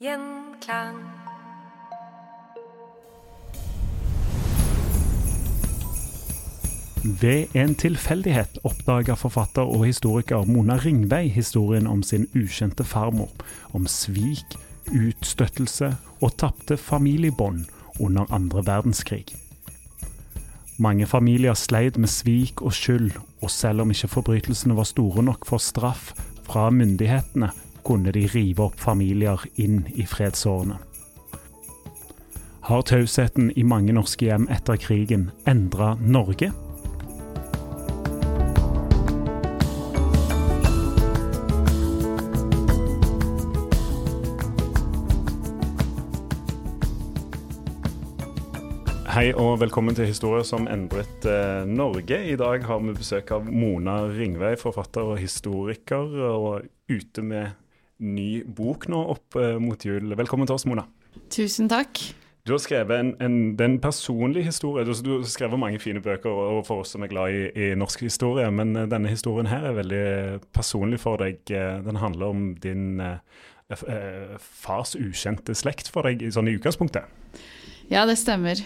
Gjenklang. Ved en tilfeldighet oppdaga forfatter og historiker Mona Ringvei historien om sin ukjente farmor, om svik, utstøttelse og tapte familiebånd under andre verdenskrig. Mange familier sleit med svik og skyld, og selv om ikke forbrytelsene var store nok for straff fra myndighetene, kunne de rive opp familier inn i fredsårene. Har tausheten i mange norske hjem etter krigen endra Norge? Hei og velkommen til Historier som endret eh, Norge. I dag har vi besøk av Mona Ringvei, forfatter og historiker, og ute med ny bok nå opp eh, mot jul. Velkommen til oss, Mona. Tusen takk. Du har skrevet en, en, en personlig historie. Du, du, har skrevet mange fine bøker og for oss som er glad i, i, norsk historie, men eh, denne historien her er veldig personlig for deg. Eh, den handler om din eh, fars ukjente slekt for deg, sånn i utgangspunktet. Ja, det stemmer.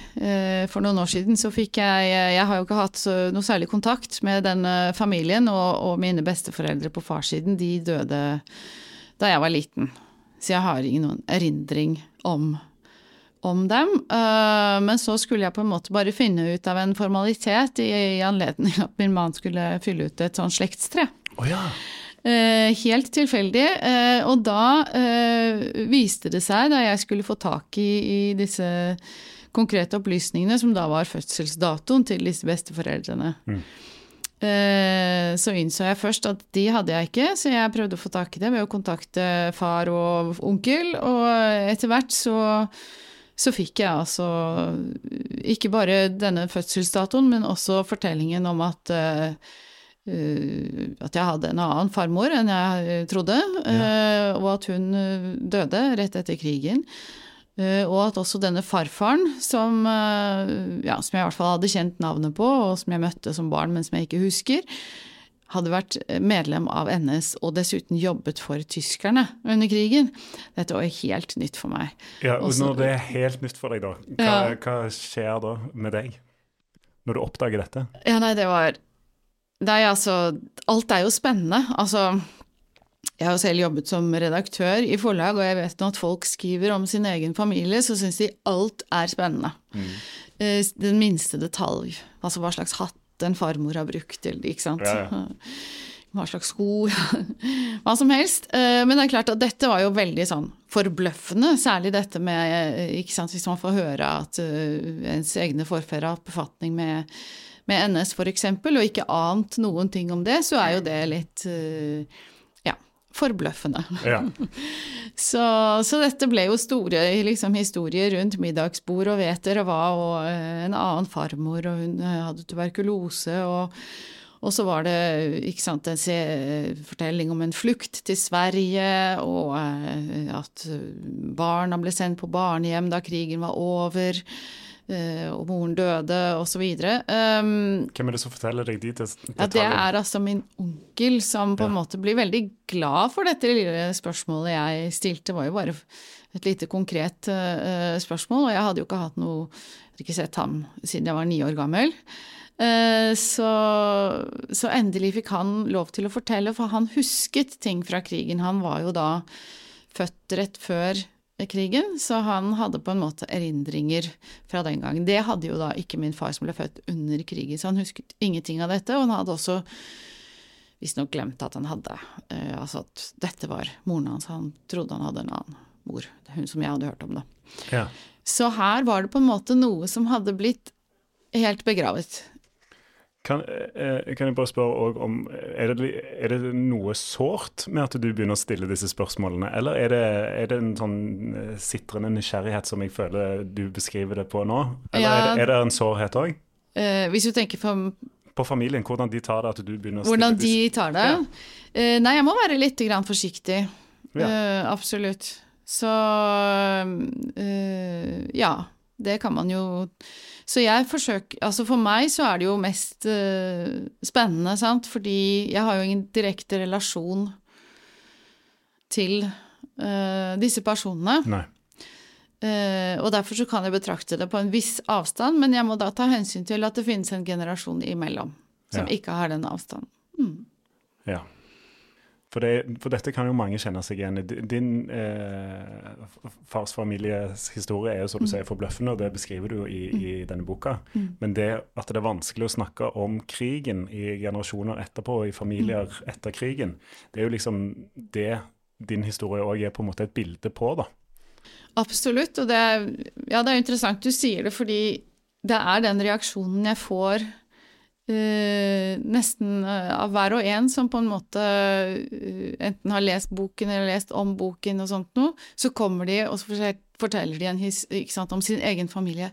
For noen år siden så fikk jeg Jeg har jo ikke hatt noe særlig kontakt med denne familien, og, og mine besteforeldre på farssiden, de døde da jeg var liten. Så jeg har ingen erindring om, om dem. Men så skulle jeg på en måte bare finne ut av en formalitet i, i anledning at min mann skulle fylle ut et sånn slektstre. Oh, ja. Helt tilfeldig. Og da viste det seg, da jeg skulle få tak i, i disse konkrete opplysningene, som da var fødselsdatoen til disse besteforeldrene. Mm. Så innså jeg først at de hadde jeg ikke, så jeg prøvde å få tak i det ved å kontakte far og onkel, og etter hvert så, så fikk jeg altså ikke bare denne fødselsdatoen, men også fortellingen om at at jeg hadde en annen farmor enn jeg trodde, ja. og at hun døde rett etter krigen. Og at også denne farfaren, som, ja, som jeg i hvert fall hadde kjent navnet på, og som jeg møtte som barn, men som jeg ikke husker, hadde vært medlem av NS og dessuten jobbet for tyskerne under krigen. Dette var helt nytt for meg. Ja, og Når det er helt nytt for deg, da, hva, ja. hva skjer da med deg? Når du oppdager dette? Ja, nei, det var Nei, altså Alt er jo spennende. Altså jeg har selv jobbet som redaktør i forlag, og jeg vet at folk skriver om sin egen familie, så syns de alt er spennende. Mm. Den minste detalj, altså hva slags hatt en farmor har brukt, eller ikke sant. Ja, ja. Hva slags sko Hva som helst. Men det er klart at dette var jo veldig sånn forbløffende, særlig dette med ikke sant, Hvis man får høre at ens egne forfedre har hatt befatning med med NS f.eks., og ikke ant noen ting om det, så er jo det litt ja, forbløffende. Ja. så, så, dette ble jo store liksom, historier rundt middagsbord, og vet dere hva, og en annen farmor, og hun hadde tuberkulose, og, Og så var det sant, en fortelling om en flukt til Sverige, og eh, at barna ble sendt på barnehjem da krigen var over, eh, og moren døde, osv. Um, Hvem er det som forteller deg de detaljene? ja, det er altså min onkel som på en Ja. måte blir veldig glad for dette lille spørsmålet jeg stilte. Det var jo bare et lite konkret uh, spørsmål, og jeg hadde jo ikke hatt noe Jeg hadde ikke sett ham siden jeg var ni år gammel. Eh, så, så endelig fikk han lov til å fortelle, for han husket ting fra krigen. Han var jo da født rett før krigen, så han hadde på en måte erindringer fra den gangen. Det hadde jo da ikke min far som ble født under krigen, så han husket ingenting av dette, og han hadde også visstnok glemt at han hadde uh, Altså at dette var moren hans, han trodde han hadde en annen mor, hun som jeg hadde hørt om, da. Ja. Så her var det på en måte noe som hadde blitt helt begravet. Kan, eh, kan jeg bare spørre også om er det, er det noe sårt med at du begynner å stille disse spørsmålene, eller er det, er det en sånn eh, sitrende nysgjerrighet som jeg føler du beskriver det på nå? Eller Ja. er, det, er det en sårhet òg? Eh, hvis du tenker på På familien, hvordan de tar det at du begynner å hvordan de tar det Ja. eh, Nei, jeg må være litt grann forsiktig. Ja. Eh, absolutt. Så eh, ja, det kan man jo Så jeg forsøker Altså for meg så er det jo mest uh, spennende, sant, fordi jeg har jo ingen direkte relasjon til uh, disse personene. Eh, og derfor så kan jeg betrakte det på en viss avstand, men jeg må da ta hensyn til at det finnes en generasjon imellom som Ja. ikke har den avstanden. Ja. For, det, for dette kan jo mange kjenne seg igjen i. Din- eh, fars families historie er jo som du sier forbløffende, og det beskriver du jo i, i denne boka. Men det at det er vanskelig å snakke om krigen i generasjoner etterpå, i familier etter krigen, det er jo liksom det din historie òg er på en måte et bilde på, da. Absolutt, og det er, ja, det er interessant du sier det, fordi det er den reaksjonen jeg får eh, nesten uh, av hver og en som på en måte uh, enten har lest boken eller lest om boken og sånt noe, så kommer de og så forteller de en his, ikke sant, om sin egen familie.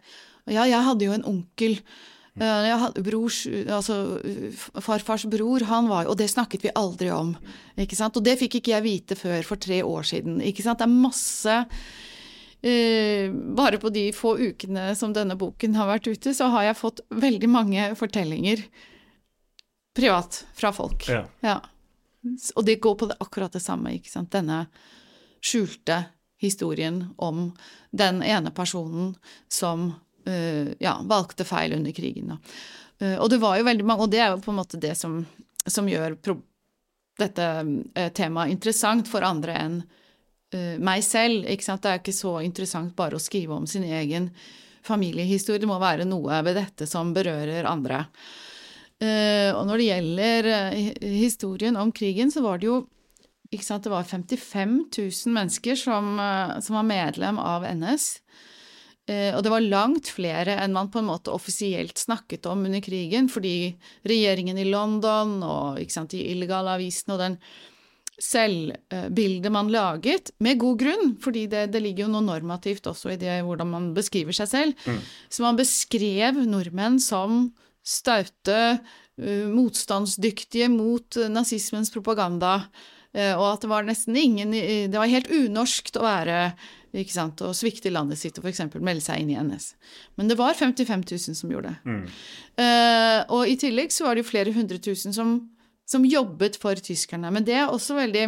Ja, jeg hadde jo en onkel. Jeg hadde brors, altså farfars bror, han var jo Og det snakket vi aldri om. Ikke sant? Og det fikk ikke jeg vite før for tre år siden. Ikke sant? Det er masse Bare på de få ukene som denne boken har vært ute, så har jeg fått veldig mange fortellinger privat fra folk. Ja. Ja. Og det går på det, akkurat det samme, ikke sant. Denne skjulte historien om den ene personen som eh, ja, valgte feil under krigen. Da. Eh, og det var jo veldig mange, og det er jo på en måte det som, som gjør dette eh, temaet interessant for andre enn eh, meg selv. Ikke sant? Det er ikke så interessant bare å skrive om sin egen familiehistorie. Det må være noe ved dette som berører andre. Eh, og når det gjelder eh, historien om krigen, så var det jo ikke sant, Det var 55 000 mennesker som, som var medlem av NS. Og det var langt flere enn man på en måte offisielt snakket om under krigen, fordi regjeringen i London og sant, de illegale avisene og den selvbildet man laget, med god grunn, fordi det, det ligger jo noe normativt også i det hvordan man beskriver seg selv. Så man beskrev nordmenn som staute, eh, motstandsdyktige mot nazismens propaganda, eh, og at det var nesten ingen Det var helt unorskt å være ikke sant, å svikte landet sitt og f.eks. melde seg inn i NS. Men det var 55 000 som gjorde det. Eh, og i tillegg så var det jo flere hundre tusen som, som jobbet for tyskerne. Men det er også veldig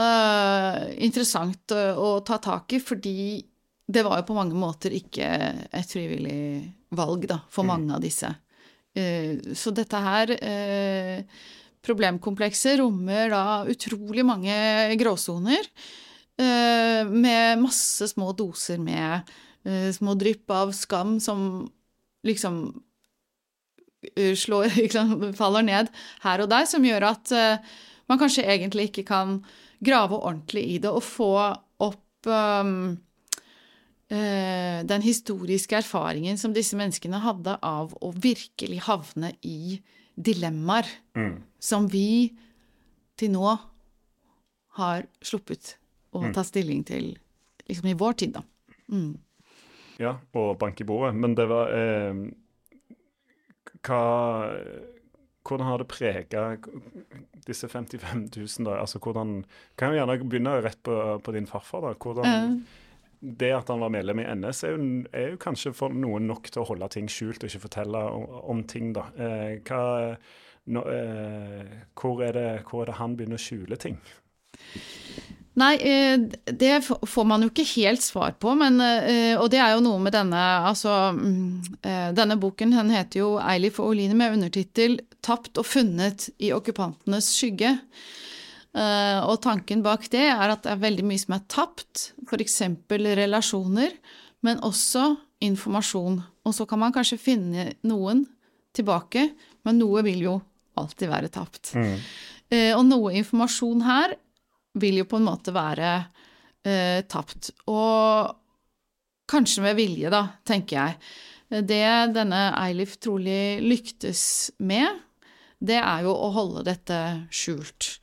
uh, interessant å, å ta tak i, fordi det var jo på mange måter ikke et frivillig valg da, for mange av disse. Uh, så dette her uh, problemkomplekset rommer da utrolig mange gråsoner. uh, med masse små doser med eh, små drypp av skam som liksom eh, slår, liksom, faller ned her og der, som gjør at uh, man kanskje egentlig ikke kan grave ordentlig i det og få opp um, uh, den historiske erfaringen som disse menneskene hadde av å virkelig havne i dilemmaer som vi til nå har sluppet å ta stilling til liksom i vår tid, da. Ja, og bank i bordet. Men det var eh, Hva hvordan har det prega disse 55 000, da? Altså, hvordan, kan vi gjerne begynne rett på, på din farfar, da. Hvordan, det at han var medlem i NS, er jo, er jo, kanskje for noen nok til å holde ting skjult og ikke fortelle om, om ting, da. Eh, hva, no, eh, hvor, er det, hvor, er det, han begynner å skjule ting? Nei, eh, det får man jo ikke helt svar på, men eh, Og det er jo noe med denne Altså, mm, eh, denne boken den heter jo Eilif og Oline med undertittel 'Tapt og funnet i okkupantenes skygge'. Og tanken bak det er at det er veldig mye som er tapt, f.eks. relasjoner, men også informasjon. Og så kan man kanskje finne noen tilbake, men noe vil jo alltid være tapt. Mm. Og noe informasjon her vil jo på en måte være eh, tapt. Og kanskje med vilje, da, tenker jeg. Det denne Eilif trolig lyktes med, det er jo å holde dette skjult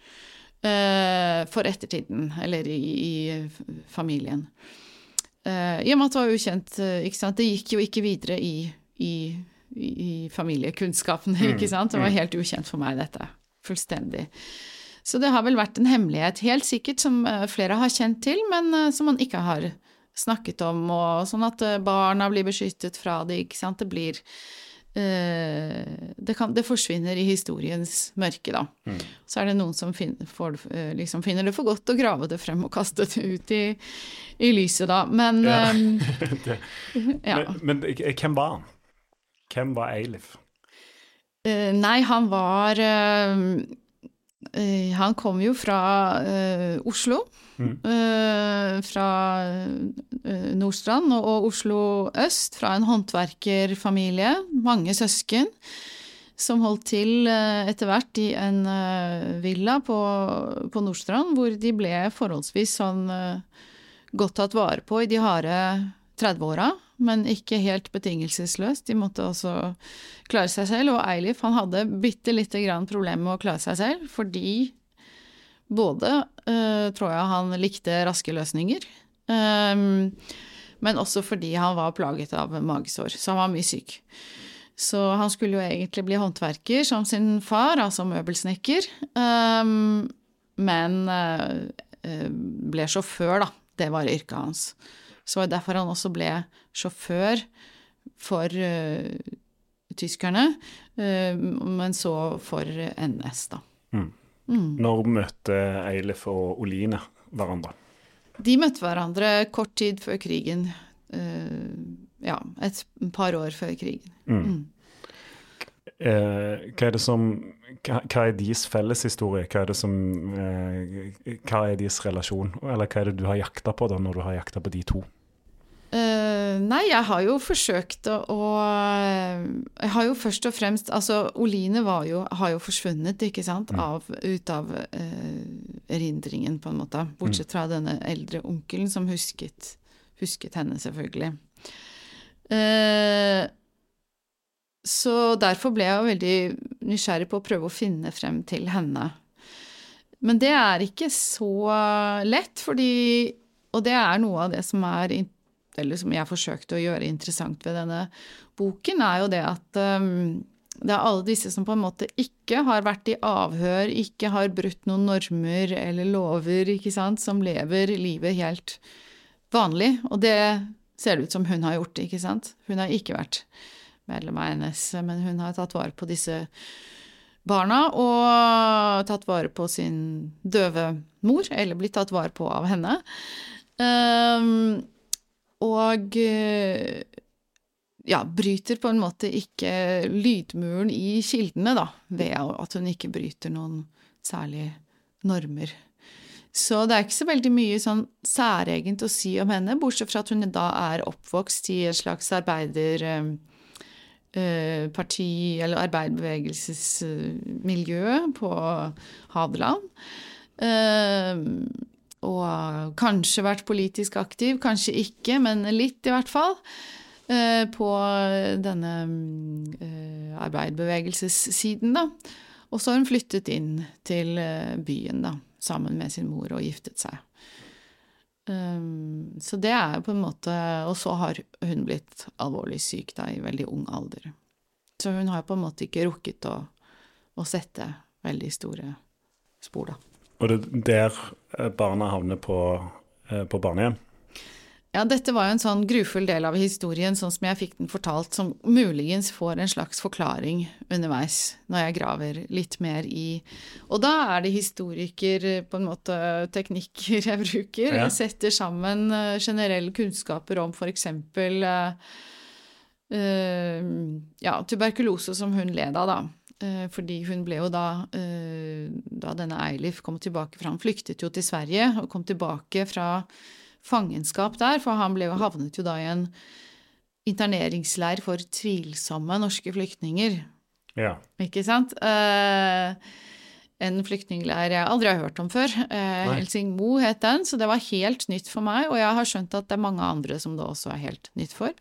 eh, for ettertiden, eller i, i familien. Eh, I og med at det var ukjent, eh, ikke sant, det gikk jo ikke videre i, i, i familiekunnskapene, ikke mm, sant, det var mm. helt ukjent for meg, dette. Fullstendig. Så det har vel vært en hemmelighet, helt sikkert, som eh, flere har kjent til, men eh, som man ikke har snakket om, og sånn at eh, barna blir beskyttet fra det, ikke sant. Det blir det, kan, det, forsvinner i historiens mørke, da. Mm. Så er det noen som finner, får, liksom finner, det for godt å grave det frem og kaste det ut i, i lyset, da. Men ja. det, ja. Men, men, hvem var han? Hvem var Eilif? Uh, nei, han var uh, han kom jo fra uh, Oslo. Mm. Uh, fra uh, Nordstrand og, og, Oslo øst, fra en håndverkerfamilie. Mange søsken. Som holdt til etter hvert i en villa på, på, Nordstrand, hvor de ble forholdsvis sånn godt tatt vare på i de harde 30-åra men ikke helt betingelsesløst. De måtte også klare seg selv. Og Eilif han hadde bitte lite grann problemer med å klare seg selv, fordi både uh, tror jeg han likte raske løsninger, um, men også fordi han var plaget av magesår, så han var mye syk. Så han skulle jo egentlig bli håndverker som sin far, altså møbelsnekker, um, men uh, ble sjåfør, da. Det var yrket hans. Så var det derfor han også ble sjåfør for uh, tyskerne, uh, men så for NS, da. Mm. Mm. Når møtte Eilif og Oline hverandre? De møtte hverandre kort tid før krigen. Uh, ja, et par år før krigen. Mm. Mm. hva er det som hva, hva er deres felleshistorie? Hva er det som Hva er deres relasjon? Eller hva er det du har jakta på da, når du har jakta på de to? Uh, nei, jeg har jo forsøkt å, å, Jeg har jo først og fremst Altså, Oline jo, har jo forsvunnet, ikke sant, mm. av, ut av uh, erindringen, på en måte. Bortsett mm. fra denne eldre onkelen som husket, husket henne, selvfølgelig. Uh, så derfor ble jeg jo veldig nysgjerrig på å prøve å finne frem til henne. Men det er ikke så lett, fordi Og det er noe av det som er eller som jeg forsøkte å gjøre interessant ved denne boken, er jo det at um, det er alle disse som på en måte ikke har vært i avhør, ikke har brutt noen normer eller lover, ikke sant, som lever livet helt vanlig. Og det ser det ut som hun har gjort, ikke sant. Hun har ikke vært medlem av NS, men hun har tatt vare på disse barna og tatt vare på sin døve mor, eller blitt tatt vare på av henne. Um, og eh, ja, bryter på en måte ikke lydmuren i kildene, da, ved at hun ikke bryter noen særlige normer. Så det er ikke så veldig mye sånn særegent å si om henne, bortsett fra at hun da er oppvokst i en slags arbeiderparti, eh, eller arbeiderbevegelsesmiljø på Hadeland. Eh, og kanskje vært politisk aktiv, kanskje ikke, men litt i hvert fall. Eh, på denne arbeiderbevegelsessiden, da. Og så har hun flyttet inn til byen, da, sammen med sin mor, og giftet seg. Så det er jo på en måte Og så har hun blitt alvorlig syk da, i veldig ung alder. Så hun har på en måte ikke rukket å å sette veldig store spor, da. Og det er der eh, barna havner på, eh, på barnehjem? Ja, dette var jo en sånn grufull del av historien, sånn som jeg fikk den fortalt, som muligens får en slags forklaring underveis, når jeg graver litt mer i Og da er det historiker, på en måte teknikker jeg bruker. Ja. Jeg setter sammen eh, generelle kunnskaper om for eksempel eh, eh, ja, tuberkulose som hun led av, da. Uh, Fordi hun ble jo da, uh, da denne Eilif kom tilbake fra Han flyktet jo til Sverige og kom tilbake fra fangenskap der, for han ble havnet jo da i en interneringsleir for tvilsomme norske flyktninger. Ja. Ikke sant? Eh, en flyktningleir jeg aldri har hørt om før. Eh. Helsingmo het den, så det var helt nytt for meg. Og jeg har skjønt at det er mange andre som det også er helt nytt for.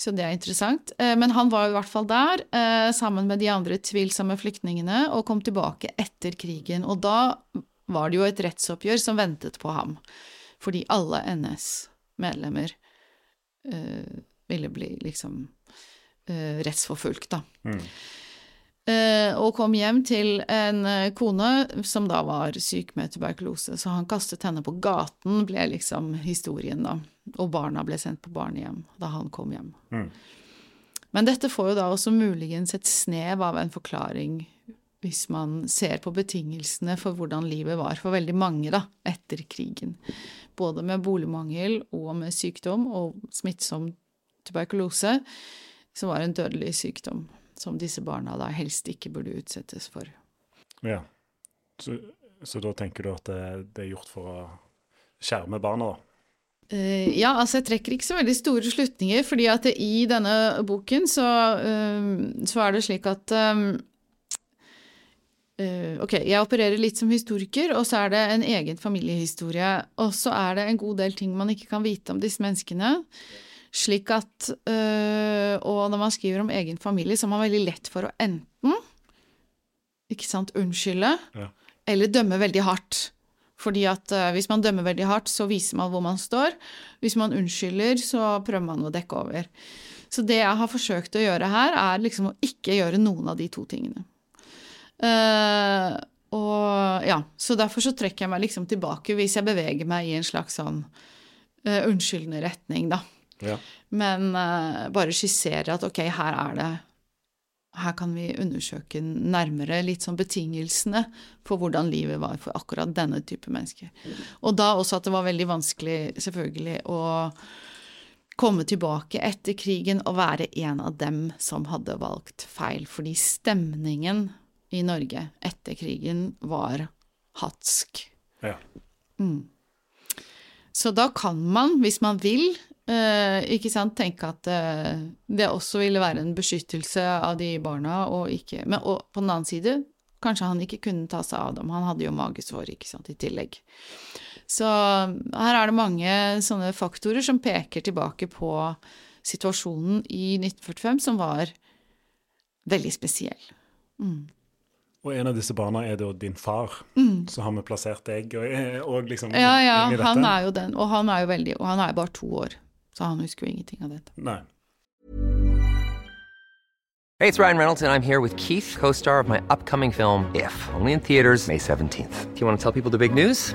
Så det er interessant. Eh, men han var i hvert fall der, eh, sammen med de andre tvilsomme flyktningene, og kom tilbake etter krigen. Og da var det jo et rettsoppgjør som ventet på ham. Fordi alle NS-medlemmer uh, ville bli liksom uh, rettsforfulgt, da. Eh, og kom hjem til en eh, kone som da var syk med tuberkulose, så han kastet henne på gaten, ble liksom historien, da. Og barna ble sendt på barnehjem da han kom hjem. Men dette får jo da også muligens et snev av en forklaring hvis man ser på betingelsene for hvordan livet var for veldig mange da, etter krigen. Både med boligmangel og med sykdom og smittsom tuberkulose, som var en dødelig sykdom som disse barna da helst ikke burde utsettes for. ja. Så, så da tenker du at det, det er gjort for å skjerme barna, da? Uh, ja, altså jeg trekker ikke så veldig store slutninger, fordi at i denne boken så, uh, så er det slik at eh, Ok, jeg opererer litt som historiker, og så er det en egen familiehistorie. Og så er det en god del ting man ikke kan vite om disse menneskene. Slik at øh, Og når man skriver om egen familie, så er man veldig lett for å enten ikke sant, unnskylde Ja. eller dømme veldig hardt. Fordi at øh, hvis man dømmer veldig hardt, så viser man hvor man står. Hvis man unnskylder, så prøver man å dekke over. Så det jeg har forsøkt å gjøre her, er liksom å ikke gjøre noen av de to tingene. Eh, og ja, så derfor så trekker jeg meg liksom tilbake hvis jeg beveger meg i en slags sånn uh, unnskyldende retning, da. Ja. Men uh, bare skissere at ok, her er det Her kan vi undersøke nærmere litt sånn betingelsene for hvordan livet var for akkurat denne type mennesker. Og da også at det var veldig vanskelig, selvfølgelig, å komme tilbake etter krigen og være en av dem som hadde valgt feil. Fordi stemningen i Norge etter krigen var hatsk. ja. Så da kan man, hvis man vil, eh, ikke sant, tenke at eh, det også ville være en beskyttelse av de barna, og ikke Men og på den annen side, kanskje han ikke kunne ta seg av dem. Han hadde jo magesår, ikke sant, i tillegg. Så her er det mange sånne faktorer som peker tilbake på situasjonen i 1945, som var veldig spesiell. Og en av disse barna er da din far, så har vi plassert deg og, og liksom Mm. Ja, ja, dette. han er jo den, og han er jo veldig Og han er jo bare to år, så han husker jo ingenting av dette. Nei. Hey, it's Ryan Reynolds, and I'm here with Keith, co star of my upcoming film, If, only in theaters, May 17th. Do you want to tell people the big news?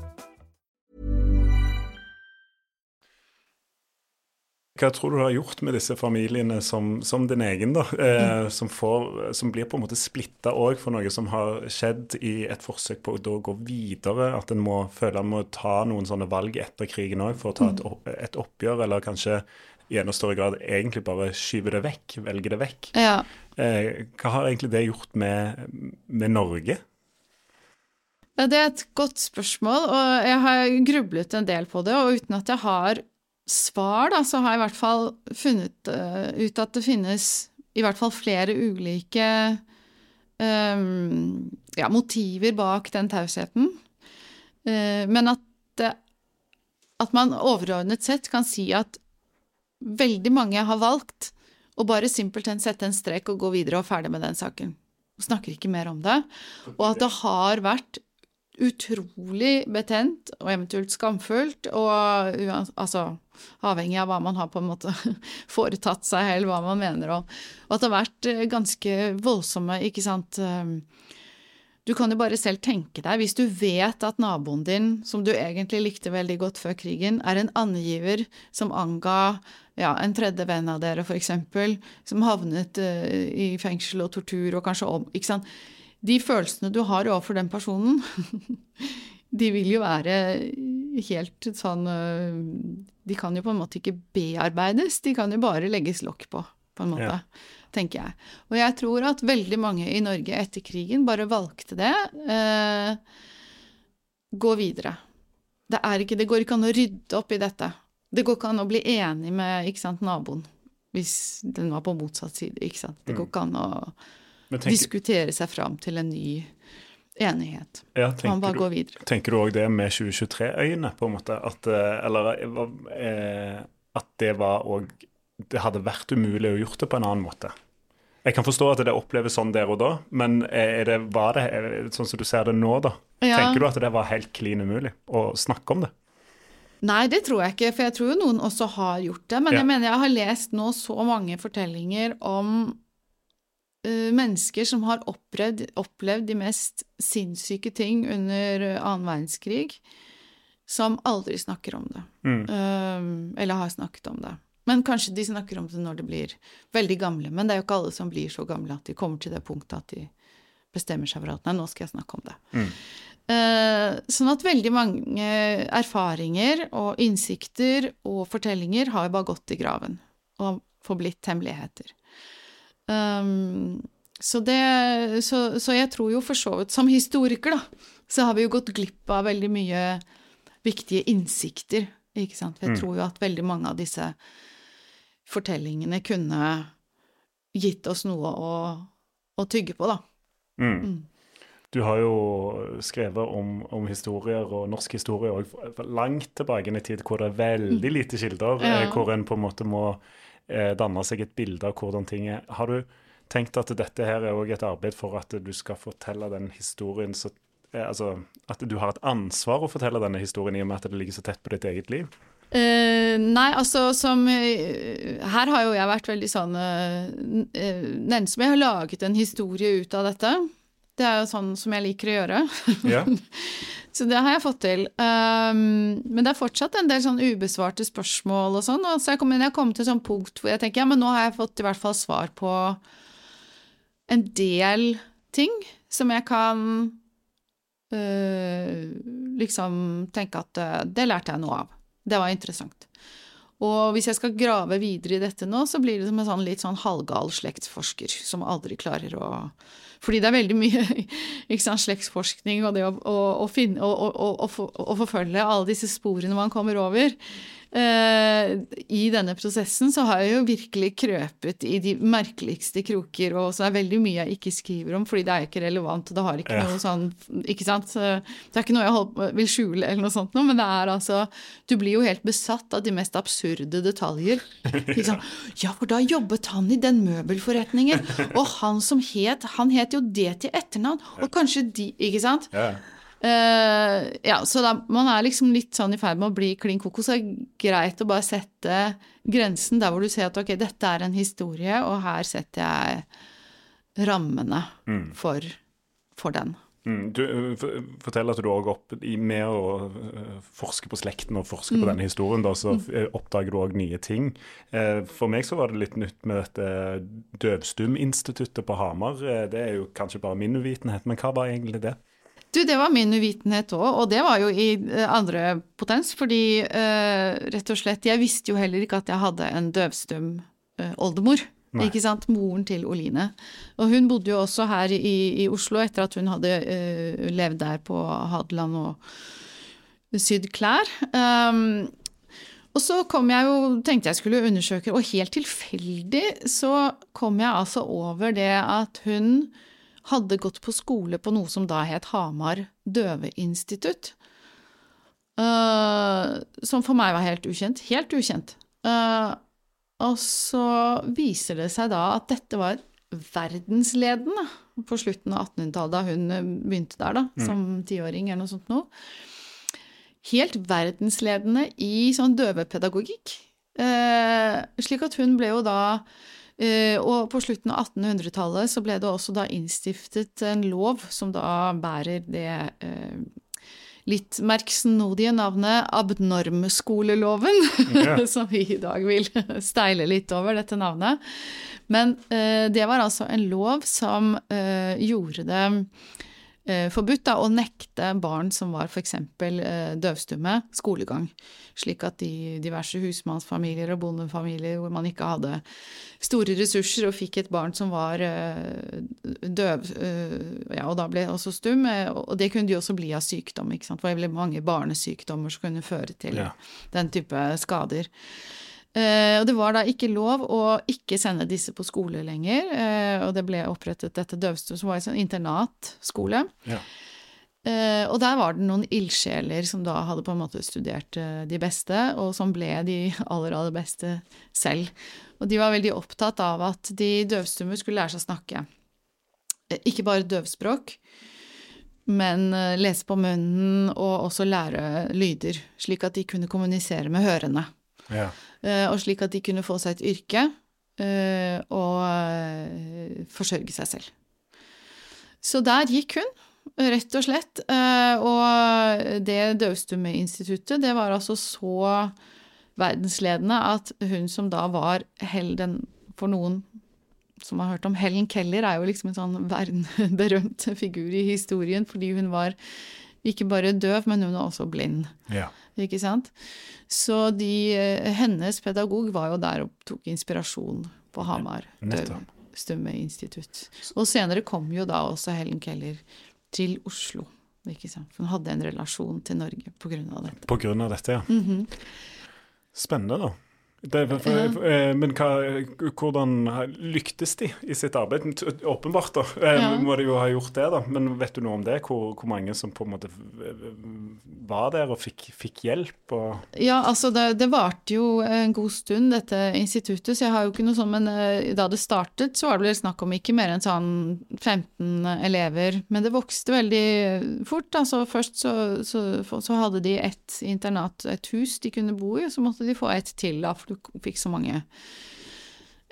Hva tror du har gjort med disse familiene som, som din egen, da? Eh, som, får, som blir på en måte splitta òg for noe som har skjedd i et forsøk på å gå videre? At en må føle en må ta noen sånne valg etter krigen òg for å ta et, opp, et, oppgjør, eller kanskje i enda større grad egentlig bare skyve det vekk, velge det vekk. Ja. Eh, hva har egentlig det gjort med, med Norge? Ja, Det er et godt spørsmål, og jeg har grublet en del på det, og uten at jeg har svar, da, så har jeg i hvert fall funnet uh, ut at det finnes i hvert fall flere ulike um, ja, motiver bak den tausheten. Uh, men at, det, at man overordnet sett kan si at veldig mange har valgt å bare simpelthen sette en strek og gå videre og ferdig med den saken. Og snakker ikke mer om det. Og at det har vært utrolig betent og eventuelt skamfullt, og altså avhengig av hva man har på en måte foretatt seg, eller hva man mener, og, og at det har vært eh, ganske voldsomme, ikke sant eh, Du kan jo bare selv tenke deg, hvis du vet at naboen din, som du egentlig likte veldig godt før krigen, er en angiver som anga ja, en tredje venn av dere, for eksempel, som havnet uh, i fengsel og tortur og kanskje om Ikke sant de følelsene du har overfor den personen, de vil jo være helt sånn øh, De kan jo på en måte ikke bearbeides, de kan jo bare legges lokk på, på en måte, ja. tenker jeg. Og jeg tror at veldig mange i Norge etter krigen bare valgte det. Eh, gå videre. Det, ikke, det, går ikke an å rydde opp i dette. Det går ikke an å bli enig med sant, naboen hvis den var på motsatt side. ikke sant? Det går mm. ikke an å tenker, diskutere seg fram til en ny enighet. Ja, Man bare går videre. Tenker du òg det med 2023-øyne, på en måte? At, eh, eller eh, at det var òg Det hadde vært umulig å gjort det på en annen måte? Jeg kan forstå at det oppleves sånn der og da, men det, var det, sånn som du ser det nå, da? Ja. Tenker du at det var helt klin umulig å snakke om det? Nei, det tror jeg ikke, for jeg tror jo noen også har gjort det. Men ja. jeg mener jeg har lest nå så mange fortellinger om mennesker som har opplevd, opplevd, de mest sinnssyke ting under annen verdenskrig, som aldri snakker om det. Mm. Uh, eller har snakket om det. Men kanskje de snakker om det når de blir veldig gamle. Men det er jo ikke alle som blir så gamle at de kommer til det punktet at de bestemmer seg for at nei, nå skal jeg snakke om det. Mm. Uh, sånn at veldig mange erfaringer og innsikter og fortellinger har jo bare gått i graven og forblitt hemmeligheter. Um, så, det, så, så, jeg tror jo for så vidt Som historiker, da, så har vi jo gått glipp av veldig mye viktige innsikter, ikke sant. For Jeg mm. tror jo at veldig mange av disse fortellingene kunne gitt oss noe å, å tygge på, da. Mm. Mm. Du har jo skrevet om, om historier og norsk historie òg langt tilbake i tid, hvor det er veldig mm. lite kilder, ja. Eh, hvor en på en måte må eh, danne seg et bilde av hvordan ting er. Har du tenkt at dette her er også et arbeid for at du skal fortelle den historien så eh, Altså at du har et ansvar å fortelle denne historien i og med at det ligger så tett på ditt eget liv? Uh, nei, altså som uh, Her har jo jeg vært veldig sånn uh, Den som jeg har laget en historie ut av dette. Det er jo sånn som jeg liker å gjøre. Ja. Så det har jeg fått til. Um, men det er fortsatt en del sånn ubesvarte spørsmål og sånn. Og så jeg kom, jeg kom til et sånt punkt hvor jeg tenker ja, men nå har jeg fått i hvert fall svar på en del ting som jeg kan uh, liksom tenke at uh, det lærte jeg noe av. Det var interessant. Og hvis jeg skal grave videre i dette nå, så blir det som en sånn litt sånn halvgal slektsforsker som aldri klarer å fordi det er veldig mye sant, slektsforskning og det å, å, å, finne, å, forfølge alle disse sporene man kommer over. Eh, i denne prosessen så har jeg jo virkelig krøpet i de merkeligste kroker, og så er veldig mye jeg ikke skriver om, fordi det er ikke relevant, og det har ikke Ja. noe sånn Ikke sant? Det er ikke noe jeg holdt vil skjule eller noe sånt noe, men det er altså Du blir jo helt besatt av de mest absurde detaljer. Liksom. Ja, for da jobbet han i den møbelforretningen, og han som het Han het jo det til etternavn, og kanskje de Ikke sant? Ja. Eh, ja, så da, man er liksom litt sånn i ferd med å bli klin kokos. Det er greit å bare sette grensen der hvor du ser at ok, dette er en historie, og her setter jeg rammene for, for den. Mm, du uh, forteller at du òg opp i med å uh, forske på slekten og forske på denne historien, da, så uh, oppdager du òg nye ting. Eh, For meg så var det litt nytt med dette Døvstum-instituttet på Hamar. Eh, Det er jo kanskje bare min uvitenhet, men hva var egentlig det? Du, det var min uvitenhet òg, og det var jo i eh, andre potens, fordi uh, rett og slett Jeg visste jo heller ikke at jeg hadde en døvstum uh, oldemor. Nei. Ikke sant? Moren til Oline. Og hun bodde jo også her i, i Oslo etter at hun hadde uh, levd der på Hadeland og sydd klær. Um, og så kom jeg jo, tenkte jeg skulle undersøke, og helt tilfeldig så kom jeg altså over det at hun hadde gått på skole på noe som da het Hamar døveinstitutt. Uh, som for meg var helt ukjent. Helt ukjent. Uh, og så viser det seg da at dette var verdensledende på slutten av 1800-tallet, da hun eh, begynte der, da, som tiåring eller noe sånt noe. Helt verdensledende i sånn døvepedagogikk. Uh, slik at hun ble jo da Og på slutten av 1800-tallet så ble det også da innstiftet en lov som da bærer det eh, litt merksnodige navnet abnormskoleloven, Ja. som vi i dag vil steile litt over dette navnet. Men eh, det var altså en lov som eh, gjorde det eh, forbudt da, å nekte barn som var f.eks. Eh, døvstumme, skolegang. Slik at de diverse husmannsfamilier og bondefamilier hvor man ikke hadde store ressurser og fikk et barn som var eh, døv, eh, ja, og da ble også stum, eh, og det kunne de også bli av sykdom. ikke sant? For det veldig mange barnesykdommer som kunne føre til Ja. den type skader. Eh, og det var da ikke lov å ikke sende disse på skole lenger, eh, og det ble opprettet dette døvstue, som var en sånn internatskole. Ja. Uh, og der var det noen ildsjeler som da hadde på en måte studert uh, de beste, og som ble de aller, aller beste selv. Og de var veldig opptatt av at de døvstumme skulle lære seg å snakke. Uh, ikke bare døvspråk, men lese på munnen og også lære lyder, slik at de kunne kommunisere med hørende. Ja. Eh, og slik at de kunne få seg et yrke eh, og eh, forsørge seg selv. Så der gikk hun, rett og slett. Og det Døvstumme-instituttet, det var altså så verdensledende at hun som da var Helden for noen som har hørt om Helen Keller, er jo liksom en sånn verdenberømt figur i historien, fordi hun var ikke bare døv, men hun var også blind. ja. Ikke sant? Så de, eh, hennes pedagog var jo der og tok inspirasjon på Hamar. Døvstumme institutt. Og senere kom jo da også Helen Keller til Oslo. Ikke sant? For hun hadde en relasjon til Norge av dette. På grunn av dette, ja. Mhm. Spennende, da. Det, for, for, eh, men hva, hvordan lyktes de i sitt arbeid? Åpenbart, da. Eh, Ja. Må de jo ha gjort det, da. Men vet du noe om det? Hvor, hvor mange som på en måte var der og fikk, fikk hjelp? Og, Ja, altså det, det varte jo en god stund, dette instituttet, så jeg har jo ikke noe sånn, men eh, da det startet, så var det vel snakk om ikke mer enn sånn 15 elever, men det vokste veldig fort. Altså først så, så, så hadde de et internat, et hus de kunne bo i, og så måtte de få et til, da, for du fikk så mange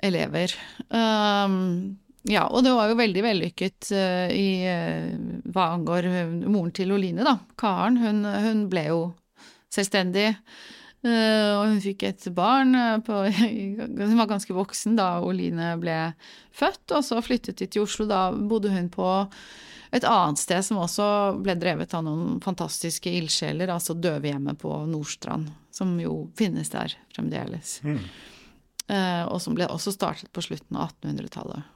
elever. Um, ja, og det var jo veldig vellykket uh, i uh, hva angår eh, moren til Oline, da. Karen, hun, hun ble jo selvstendig. Uh, og hun fikk et barn som var ganske voksen da Oline ble født, og så flyttet de til Oslo. Da bodde hun på et annet sted som også ble drevet av noen fantastiske ildsjeler, altså Døvehjemmet på Nordstrand, som jo finnes der fremdeles. Eh, og som ble også startet på slutten av 1800-tallet.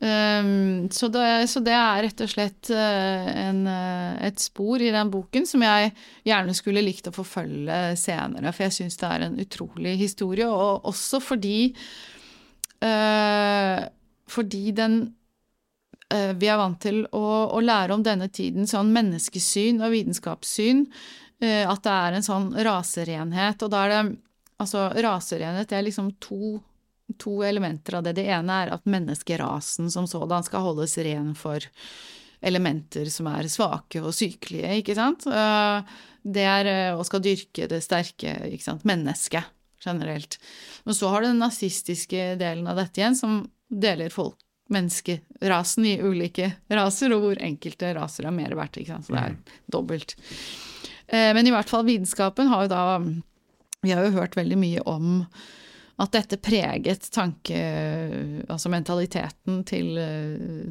Um, så, det, så, det, er rett og slett uh, en, et spor i den boken som jeg gjerne skulle likt å forfølge senere, for jeg syns det er en utrolig historie, og også fordi uh, fordi den vi er vant til å, å, lære om denne tiden sånn menneskesyn og vitenskapssyn, at det er en sånn raserenhet, og da er det Altså, raserenhet er liksom to to elementer av det. Det ene er at menneskerasen som sådan skal holdes ren for elementer som er svake og sykelige, ikke sant. Eh, det er eh, å skal dyrke det sterke ikke sant, mennesket generelt. Men så har du den nazistiske delen av dette igjen, som deler folk, menneskerasen, i ulike raser, og hvor enkelte raser er mer verdt, ikke sant. Så det er mm. dobbelt. Eh, men i hvert fall vitenskapen har jo da Vi har jo hørt veldig mye om at dette preget tanke... Altså mentaliteten til,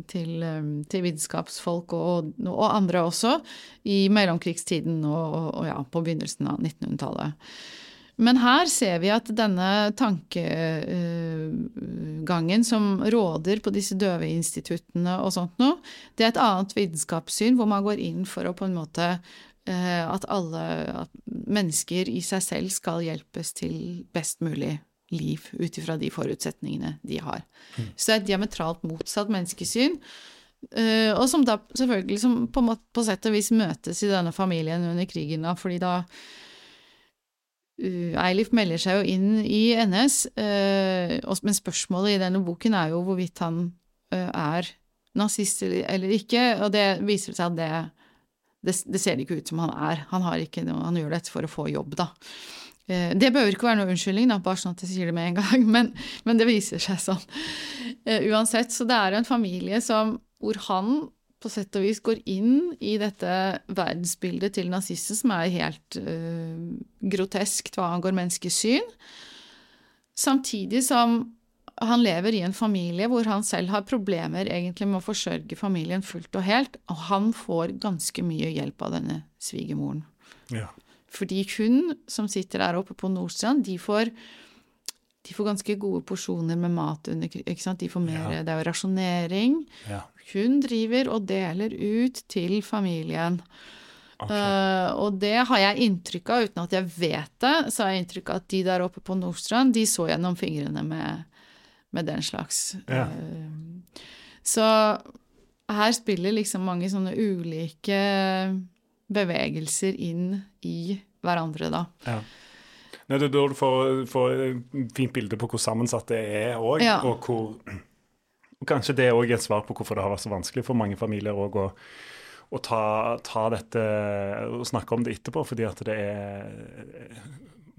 til, til vitenskapsfolk og, og, andre også i mellomkrigstiden og, og ja, på begynnelsen av 1900-tallet. Men her ser vi at denne tankegangen som råder på disse døveinstituttene og sånt noe, det er et annet vitenskapssyn hvor man går inn for å på en måte eh, at alle at mennesker i seg selv skal hjelpes til best mulig liv ut ifra de forutsetningene de har. Mm. Så det er et diametralt motsatt menneskesyn. Uh, og som da selvfølgelig som på, på, sett og vis møtes i denne familien under krigen, da, fordi da Eilif melder seg jo inn i NS, uh, men spørsmålet i denne boken er jo hvorvidt han er nazist eller, ikke, og det viser seg at det, det, det ser det ikke ut som han er. Han, ikke, han gjør dette for å få jobb, da. Eh, det behøver ikke være noe unnskyldning, da, bare sånn at jeg sier det med en gang, men, men det viser seg sånn. Uansett, så det er en familie som, hvor han på sett og vis går inn i dette verdensbildet til nazisten, som er helt uh, groteskt hva angår menneskesyn, samtidig som han lever i en familie hvor han selv har problemer egentlig med å forsørge familien fullt og helt, og han får ganske mye hjelp av denne svigermoren. Ja. Fordi hun som sitter der oppe på Nordstrand, de får, de får ganske gode porsjoner med mat under? De får mer, ja. Det er jo rasjonering. Ja. Hun driver og deler ut til familien. Okay. Uh, og det har jeg inntrykk av, uten at jeg vet det, så har jeg inntrykk av at de der oppe på Nordstrand, de så gjennom fingrene med, med den slags. Ja. Uh, så her spiller liksom mange sånne ulike bevegelser inn i hverandre, da. Ja. Nei, det er da du får, får fint bilde på hvor sammensatt det er òg, ja. og hvor Kanskje det er òg et svar på hvorfor det har vært så vanskelig for mange familier å, å ta, ta, dette og snakke om det etterpå, fordi at det er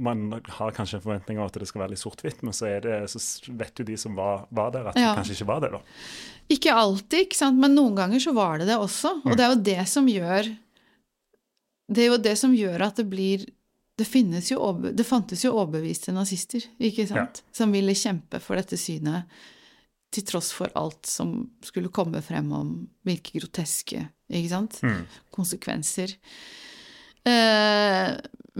man har kanskje en forventning om at det skal være litt sort-hvitt, men så, det, så, vet jo de som var, var der, at ja. det kanskje ikke var det. da. Ikke alltid, ikke sant? men noen ganger så var det det også. Og mm. det er jo det som gjør det er jo det som gjør at det blir Det, jo, det fantes jo overbeviste nazister, ikke sant, ja. som ville kjempe for dette synet, til tross for alt som skulle komme frem om hvilke groteske ikke sant, mm. konsekvenser. Eh,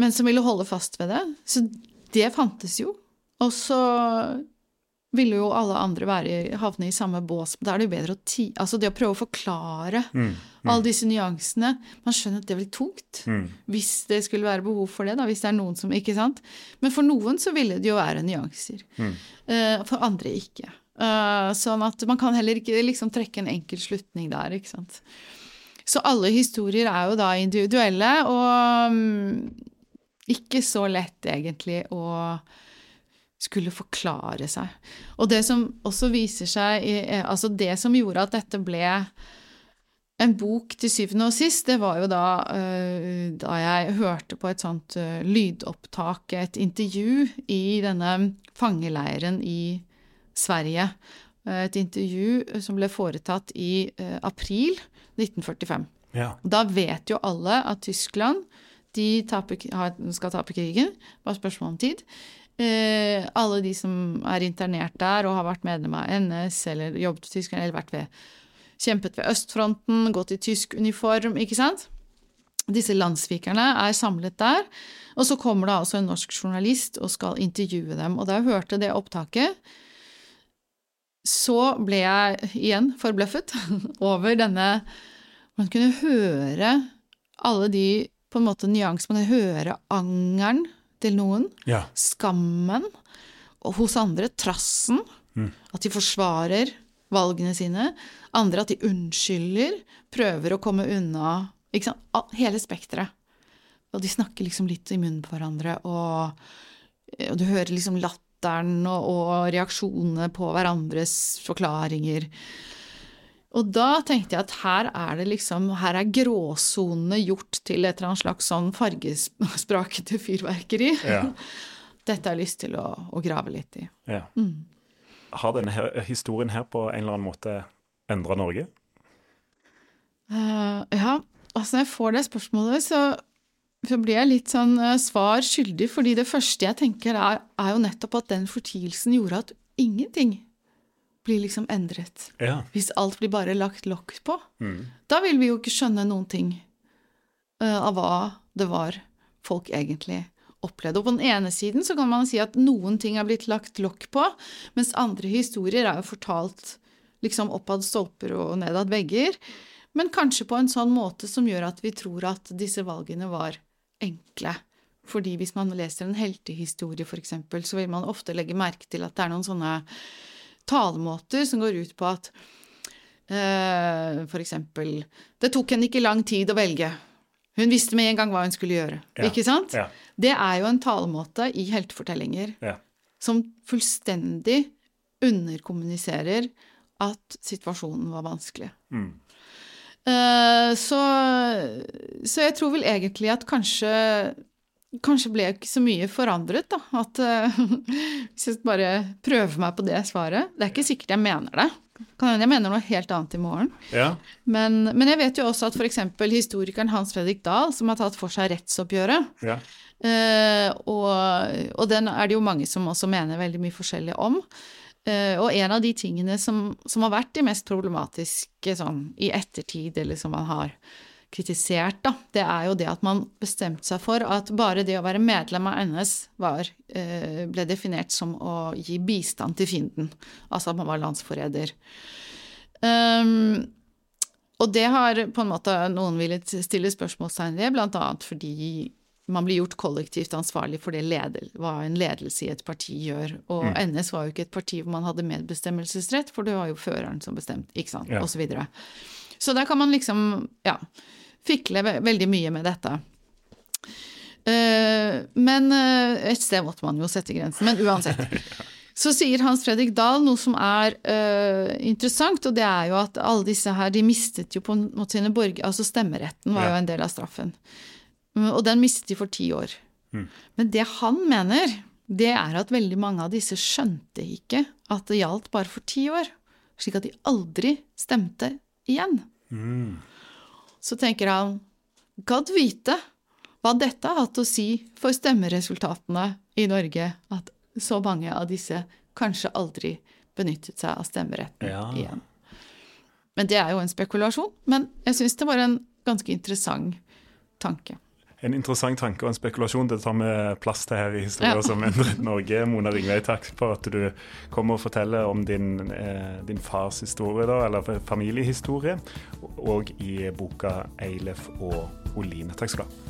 men som ville holde fast ved det. Så det fantes jo. Og så ville jo alle andre være, havne i samme bås. Da er det jo bedre å ti... Altså det å prøve å forklare mm, mm. alle disse nyansene Man skjønner at det blir tungt. Mm. Hvis det skulle være behov for det, da. Hvis det er noen som Ikke sant? Men for noen så ville det jo være nyanser. Uh, for andre ikke. Uh, sånn at man kan heller ikke liksom trekke en enkel slutning der, ikke sant. Så alle historier er jo da individuelle, og um, ikke så lett egentlig å skulle forklare seg. Og det som også viser seg Altså, det som gjorde at dette ble en bok til syvende og sist, det var jo da, uh, da jeg hørte på et sånt lydopptak, et intervju i denne fangeleiren i Sverige. Uh, et intervju som ble foretatt i april 1945. Ja. Da vet jo alle at Tyskland de taper, skal tape krigen, bare spørsmål om tid. Eh, alle de som er internert der og har vært medlem av NS eller jobbet i Tyskland eller vært ved, kjempet ved østfronten, gått i tysk uniform, ikke sant? Disse landssvikerne er samlet der. Og så kommer det altså en norsk journalist og skal intervjue dem. Og da jeg hørte det opptaket, så ble jeg igjen forbløffet over denne Man kunne høre alle de på en måte nyansene. Man kunne høre angeren til noen, Ja. skammen, og hos andre trassen. At de forsvarer valgene sine. Andre at de unnskylder, prøver å komme unna. Ikke sant? Hele spekteret. Og de snakker liksom litt i munnen på hverandre, og, og du hører liksom latteren og, og reaksjonene på hverandres forklaringer. Og da tenkte jeg at her er det liksom, her er gråsonene gjort til et eller annet slags sånn fargesprakete fyrverkeri. Ja. Dette har jeg lyst til å, å grave litt i. Ja. Har denne her, historien her på en eller annen måte endra Norge? Uh, ja, altså når jeg får det spørsmålet, så, så blir jeg litt sånn eh, svar skyldig, fordi det første jeg tenker er, er jo nettopp at den fortielsen gjorde at ingenting blir liksom endret. Ja. Hvis alt blir bare lagt lokk på. Da vil vi jo ikke skjønne noen ting uh, av hva det var folk egentlig opplevde. Og på den ene siden så kan man si at noen ting er blitt lagt lokk på, mens andre historier er jo fortalt liksom oppad stolper og nedad vegger, men kanskje på en sånn måte som gjør at vi tror at disse valgene var enkle. Fordi hvis man leser en heltehistorie, eksempel, så vil man ofte legge merke til at det er noen sånne talemåter som går ut på at uh, for eksempel Det tok henne ikke lang tid å velge. Hun visste med en gang hva hun skulle gjøre. Ja, Ikke sant? ja. Det er jo en talemåte i heltefortellinger Ja. som fullstendig underkommuniserer at situasjonen var vanskelig. Eh, så, så jeg tror vel egentlig at kanskje Kanskje ble jeg ikke så mye forandret, da. At eh, Hvis jeg bare prøver meg på det svaret. Det er ikke sikkert jeg mener det. Kan hende jeg mener noe helt annet i morgen. Ja. Men, men jeg vet jo også at f.eks. historikeren Hans Fredrik Dahl, som har tatt for seg rettsoppgjøret, ja. Eh, og, og den er det jo mange som også mener veldig mye forskjellig om. Eh, og en av de tingene som, som har vært de mest problematiske sånn i ettertid, eller som man har kritisert, da, det er jo det at man bestemte seg for at bare det å være medlem av NS var, eh, ble definert som å gi bistand til fienden. Altså at man var landsforræder. Um, og det har på en måte noen villet stille spørsmålstegn ved, annet fordi man blir gjort kollektivt ansvarlig for det leder, hva en ledelse i et parti gjør. Og NS var jo ikke et parti hvor man hadde medbestemmelsesrett, for det var jo føreren som bestemte, ikke sant, Ja. og så videre. Så der kan man liksom, ja, fikle ve veldig mye med dette. Uh, men uh, et sted måtte man jo sette grensen. Men uansett. Så sier Hans Fredrik Dahl noe som er uh, interessant, og det er jo at alle disse her, de mistet jo på en måte sine borgere Altså stemmeretten var jo en del av straffen. Mm, Og den mistet de for ti år. Men det han mener, det er at veldig mange av disse skjønte ikke at det gjaldt bare for ti år. Slik at de aldri stemte igjen. Så tenker han, gadd vite hva dette har hatt å si for stemmeresultatene i Norge, at så mange av disse kanskje aldri benyttet seg av stemmeretten Ja. igjen. Men det er jo en spekulasjon, men jeg syns det var en ganske interessant tanke. En interessant tanke og en spekulasjon. Det tar vi plass til her i Historier Ja. som endret Norge. Mona Ringvei, takk for at du kom og forteller om din, eh, din fars historie, da, eller familiehistorie, og i boka 'Eilef og Oline'. Takk skal du ha.